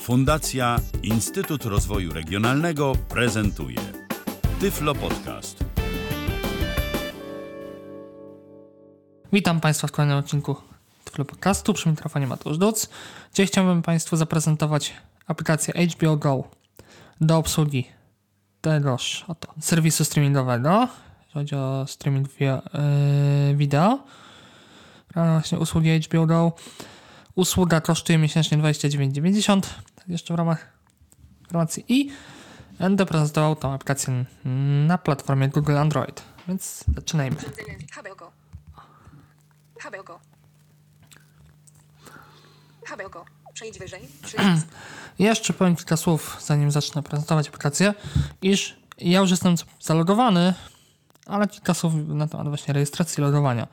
Fundacja Instytut Rozwoju Regionalnego prezentuje Tyflo Podcast. Witam Państwa w kolejnym odcinku Tyflo Podcastu. Przy mikrofonie Mateusz Duc. Dzisiaj chciałbym Państwu zaprezentować aplikację HBO Go do obsługi tegoż oto serwisu streamingowego, jeśli chodzi o streaming via, yy, wideo. A właśnie usługi HBO Go. Usługa kosztuje miesięcznie 29,90 jeszcze w ramach informacji i będę prezentował tą aplikację na platformie Google Android. Więc zaczynajmy. Przejdź wyżej. Jeszcze powiem kilka słów, zanim zacznę prezentować aplikację, iż ja już jestem zalogowany, ale kilka słów na temat właśnie rejestracji logowania.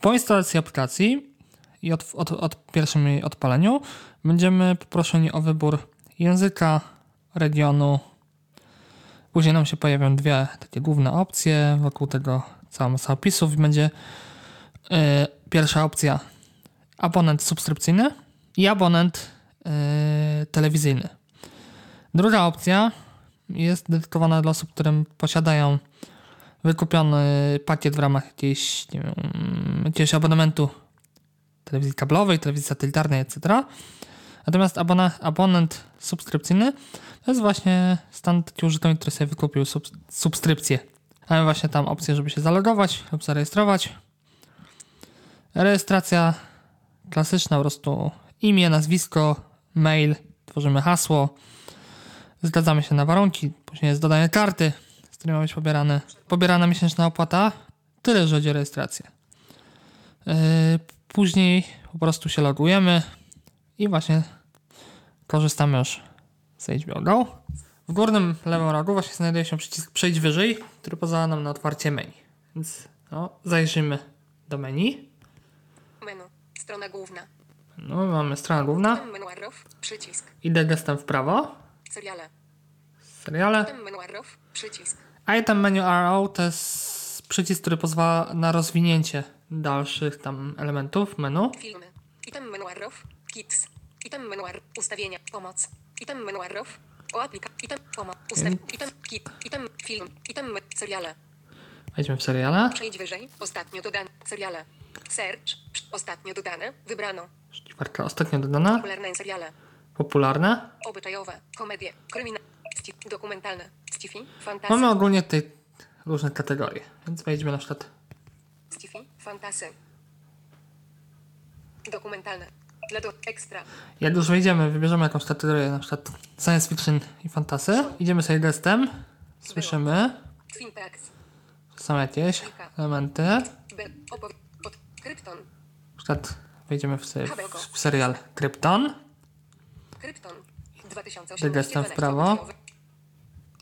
Po instalacji aplikacji i od, od, od pierwszym jej odpaleniu będziemy poproszeni o wybór języka, regionu. Później nam się pojawią dwie takie główne opcje, wokół tego cała masa opisów będzie yy, pierwsza opcja abonent subskrypcyjny i abonent yy, telewizyjny. Druga opcja jest dedykowana dla osób, które posiadają wykupiony pakiet w ramach jakiejś, nie wiem, jakiegoś abonamentu telewizji kablowej, telewizji satelitarnej, etc. Natomiast abona, abonent subskrypcyjny to jest właśnie stan taki użytkownik, który sobie wykupił sub, subskrypcję. Mamy właśnie tam opcję, żeby się zalogować lub zarejestrować. Rejestracja klasyczna, po prostu imię, nazwisko, mail, tworzymy hasło, zgadzamy się na warunki, później jest dodanie karty, z której ma być pobierane, pobierana miesięczna opłata. Tyle, że chodzi o rejestrację. Yy, później po prostu się logujemy i właśnie korzystamy już z HBO Go. W górnym lewym rogu właśnie znajduje się przycisk Przejdź wyżej, który pozwala nam na otwarcie menu. Więc no, zajrzymy do menu. Menu. Strona główna. No, mamy stronę główna. Tem menu arrow. Przycisk. Idę gestem w prawo. Seriale. Seriale. Tem menu arrow. Przycisk. Item menu arrow to jest przycisk, który pozwala na rozwinięcie dalszych tam elementów menu. Filmy. Item menu arrow. Kids. Item menu arrow. Ustawienia. Pomoc. Item menu arrow. O aplika. Item. Pomoc. Ustaw. Item. Kit. Item. Film. Item. Seriale. Wejdźmy w seriale. Przejdź wyżej. Ostatnio dodane. Seriale. Search. Ostatnio dodane. Wybrano. Czwarta ostatnio dodana. Popularne seriale. Popularne. Obyczajowe. Komedie. Kryminał. Dokumentalne. Sci-fi. Mamy Fantasy. ogólnie tutaj różne kategorie. Więc wejdźmy na przykład Sci-fi. Fantasy. Dokumentalne. Dla do ekstra. Jak już wejdziemy, wybierzemy jakąś kategorię, na przykład science fiction i fantasy. Idziemy sobie gestem, słyszymy, Twin Peaks. są jakieś elementy. Krypton. Na przykład wejdziemy w, se- w, serial Krypton. Krypton. 2018. Ty gestem w 12 prawo.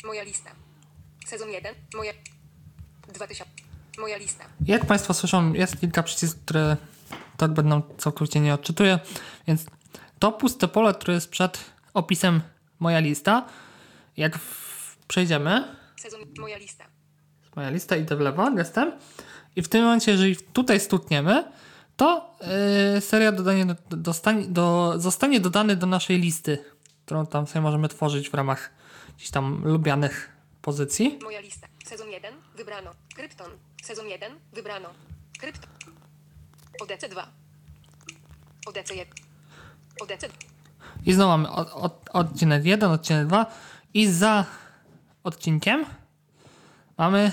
Moja lista. Sezon 1. Moja. 2000. Moja lista. Jak Państwo słyszą, jest kilka przycisków, które tak będą całkowicie nie odczytuję, więc to puste pole, które jest przed opisem moja lista, jak w, przejdziemy, Sezon. Moja lista. moja lista, idę w lewo gestem i w tym momencie, jeżeli tutaj stukniemy, to yy, seria dodanie do, do, zostanie dodany do naszej listy, którą tam sobie możemy tworzyć w ramach jakichś tam lubianych pozycji. Moja lista. Sezon 1. Wybrano. Krypton. Sezon 1. Wybrano. Krypton. ODC 2. ODC 1. ODC I znowu mamy od, od, odcinek 1, odcinek 2 i za odcinkiem mamy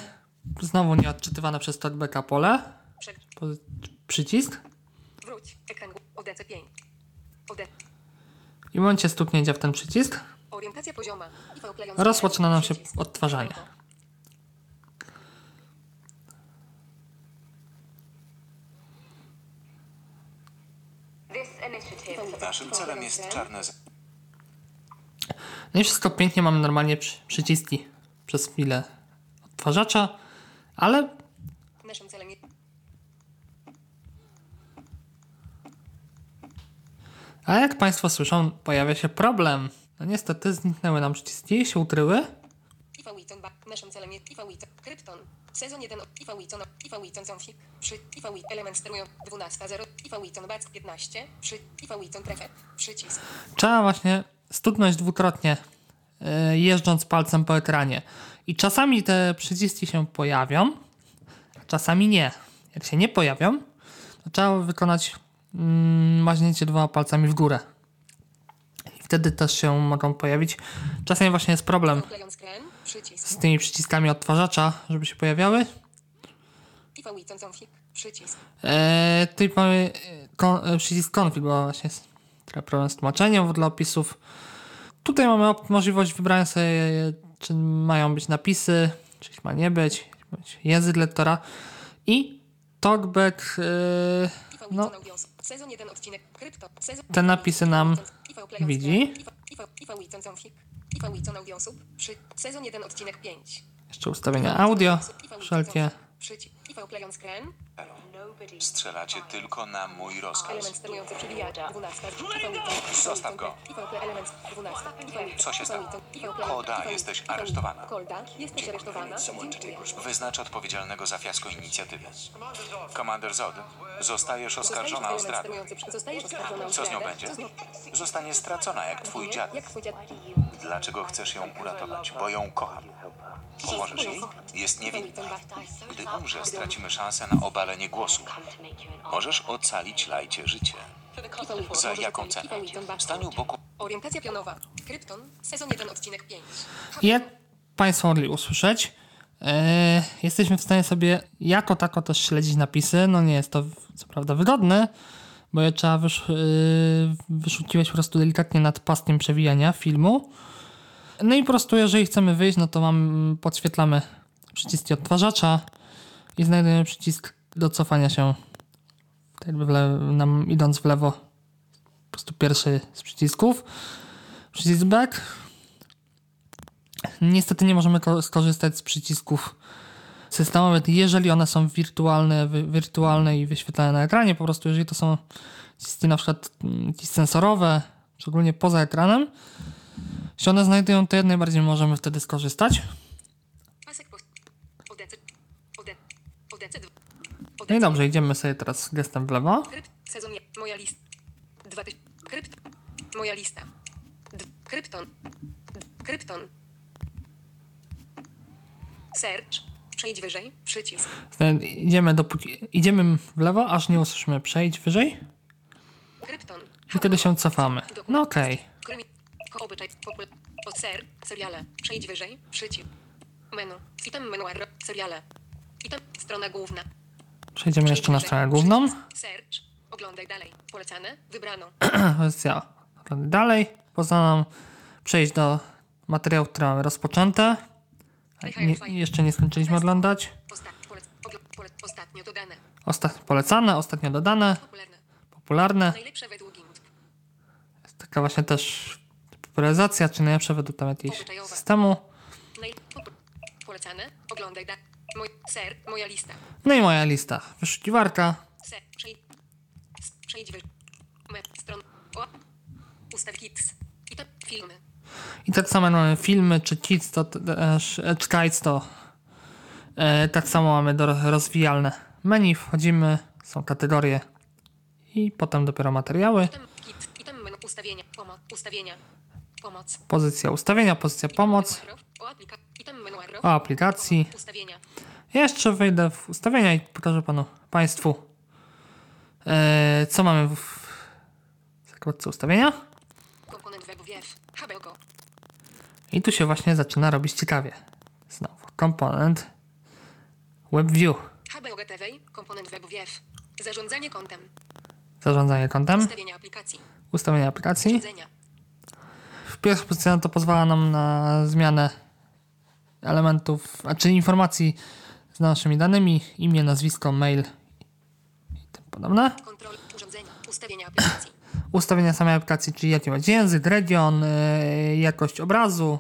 znowu nieodczytywane przez talkbacka pole, przycisk Wróć. Ekran. ODC 5. OD. i w momencie stuknięcia w ten przycisk rozpoczyna nam się odtwarzanie. Naszym celem jest czarne z... No i wszystko pięknie, mamy normalnie przy, przyciski przez chwilę odtwarzacza, ale Naszym celem jest... a jak Państwo słyszą, pojawia się problem. No niestety zniknęły nam przyciski, się ukryły. Witton ba. Naszym celem jest Witton. Krypton. Sezon 1. IV Witton. IV Witton Zonfi. Przy Element sterują 12.0. IV Witton Bac 15. Przy Witton. Przycisk. Trzeba właśnie stuknąć dwukrotnie, e, jeżdżąc palcem po ekranie. I czasami te przyciski się pojawią, a czasami nie. Jak się nie pojawią, to trzeba wykonać mm, maźnięcie dwoma palcami w górę. I wtedy też się mogą pojawić. Czasami właśnie jest problem Klejąc kren, przycisk. z tymi przyciskami odtwarzacza, żeby się pojawiały. Przycisk. Eee, tutaj mamy e, kon, e, przycisk config, bo właśnie jest trochę problem z tłumaczeniem dla opisów. Tutaj mamy możliwość wybrania sobie, czy mają być napisy, czy ma nie być, być język lektora i talkback. E, fałicą no, audios. Sezon 1 odcinek. Krypto. Sezon Te napisy nam widzi. Audiosub. Przy... Sezon 1 odcinek 5. jeszcze ustawienia audio, wszelkie. Przycisk. Kren. Strzelacie tylko na mój rozkaz. Element sterujący przebijacza. 12. I fałicą. Zostaw go. Element 12. I fał- Co się stało? Koda, jesteś aresztowana. Kolda, jesteś aresztowana. Wyznacz odpowiedzialnego za fiasko inicjatywy. Komander Zod, zostajesz oskarżona o zdradę. Co z nią będzie? Zostanie stracona jak twój dziad. Jak twój dziad? Dlaczego chcesz ją uratować? Bo ją kocham. Pomożesz jej? Jest niewinna. Gdy umrze, stracimy szansę na obalenie głosu. Możesz ocalić Lajcie życie. Za jaką cenę? Stań u boku Orientacja pionowa. Krypton. Sezon 1, odcinek 5. Jak Państwo mogli usłyszeć, e, jesteśmy w stanie sobie jako tako też śledzić napisy. No nie jest to co prawda wygodne, bo je trzeba wysz, e, wyszukiwać po prostu delikatnie nad paskiem przewijania filmu. No i po prostu jeżeli chcemy wyjść, no to mam, podświetlamy przyciski odtwarzacza i znajdujemy przycisk do cofania się tak jakby w nam idąc w lewo. Po prostu pierwszy z przycisków. Przycisk back. Niestety nie możemy ko- skorzystać z przycisków systemowych, jeżeli one są wirtualne, wy, wirtualne i wyświetlane na ekranie. Po prostu jeżeli to są przyciski na przykład mm, sensorowe, szczególnie poza ekranem, jeśli one znajdują, to jak najbardziej możemy wtedy skorzystać. No i dobrze, idziemy sobie teraz gestem w lewo. Moja lista. 2000. Krypt. Moja lista. Krypton. Krypton. Search. Przejdź wyżej. Przycisk. Idziemy, dopóki, idziemy w lewo, aż nie usłyszymy przejść wyżej Krypton. i wtedy się cofamy. No okej. Krymi. Ko- Obyczaj. Popul. O ser. Seriale. Przejdź wyżej. Przycisk. Menu. Item menu. Seriale. Item. Strona główna. Przejdziemy jeszcze na stronę główną. Search. Oglądaj dalej. Polecane. Wybrano. Wersja dalej. Poza nam przejść do materiałów, które mamy rozpoczęte. A Nie, jeszcze nie skończyliśmy oglądać. Osta- Ostatnio dodane. Ostatnio polecane, ostatnio dodane, Popularne. popularne. Najlepsze według GIMP. Taka właśnie też popularyzacja, czy najlepsze według tam jakiegoś systemu. Polecane. Oglądaj da... Moj... Ser. Moja lista. No i moja lista. Wyszukiwarka. Ser. Przejdź... Przejdź. Stron... O... Ustaw kids. I to filmy. I tak samo mamy filmy, czy kids, to, e, czy kites, to e, tak samo mamy do rozwijalne menu. Wchodzimy, są kategorie i potem dopiero materiały. Ustawienia. Pomoc. Ustawienia. Pomoc. Pozycja ustawienia, pozycja pomoc. O aplikacji. Jeszcze wejdę w ustawienia i pokażę panu, państwu, e, co mamy w zakładce ustawienia. I tu się właśnie zaczyna robić ciekawie. Znowu komponent WebView, HBOG TV. Komponent web WF. Zarządzanie kontem. zarządzanie kontem, Ustawienia aplikacji. ustawienia aplikacji. W pierwszej pozycji to pozwala nam na zmianę elementów, a czyli informacji z naszymi danymi, imię, nazwisko, mail i tym podobne. Kontrol. Urządzenia. Ustawienia aplikacji. Ustawienia samej aplikacji, czyli jaki będzie język, region, yy, jakość obrazu,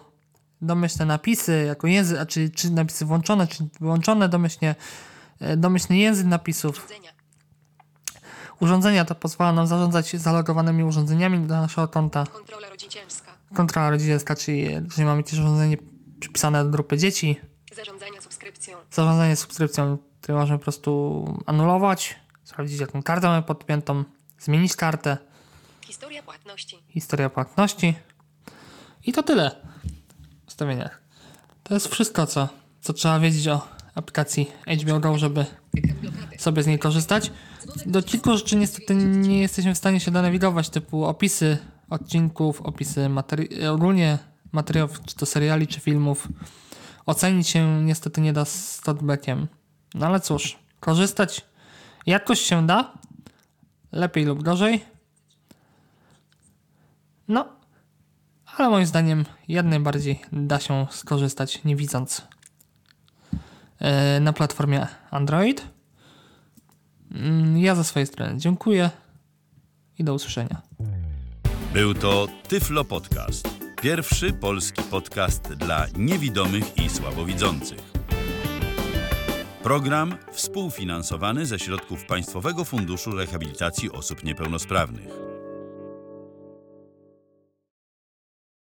domyślne napisy jako język, a czy, czy napisy włączone, czy wyłączone domyślnie, yy, domyślny język napisów. Urządzenia. To pozwala nam zarządzać zalogowanymi urządzeniami do naszego konta. Kontrola rodzicielska. Kontrola rodzicielska, czyli jeżeli mamy jakieś urządzenie przypisane do grupy dzieci, Zarządzania subskrypcją. zarządzanie subskrypcją, możemy po prostu anulować, sprawdzić jaką kartę mamy podpiętą, zmienić kartę. Historia płatności. historia płatności. I to tyle w ustawieniach. To jest wszystko, co, co trzeba wiedzieć o aplikacji HBO Go, żeby sobie z niej korzystać. Do kilku rzeczy niestety nie jesteśmy w stanie się donawigować, typu opisy odcinków, opisy materi- ogólnie materiałów, czy to seriali, czy filmów. Ocenić się niestety nie da z talkbackiem. No ale cóż, korzystać jakoś się da, lepiej lub gorzej. No, ale moim zdaniem jak najbardziej da się skorzystać nie widząc e, na platformie Android. Mm, Ja ze swojej strony dziękuję i do usłyszenia. Był to Tyflo Podcast. Pierwszy polski podcast dla niewidomych i słabowidzących. Program współfinansowany ze środków Państwowego Funduszu Rehabilitacji Osób Niepełnosprawnych.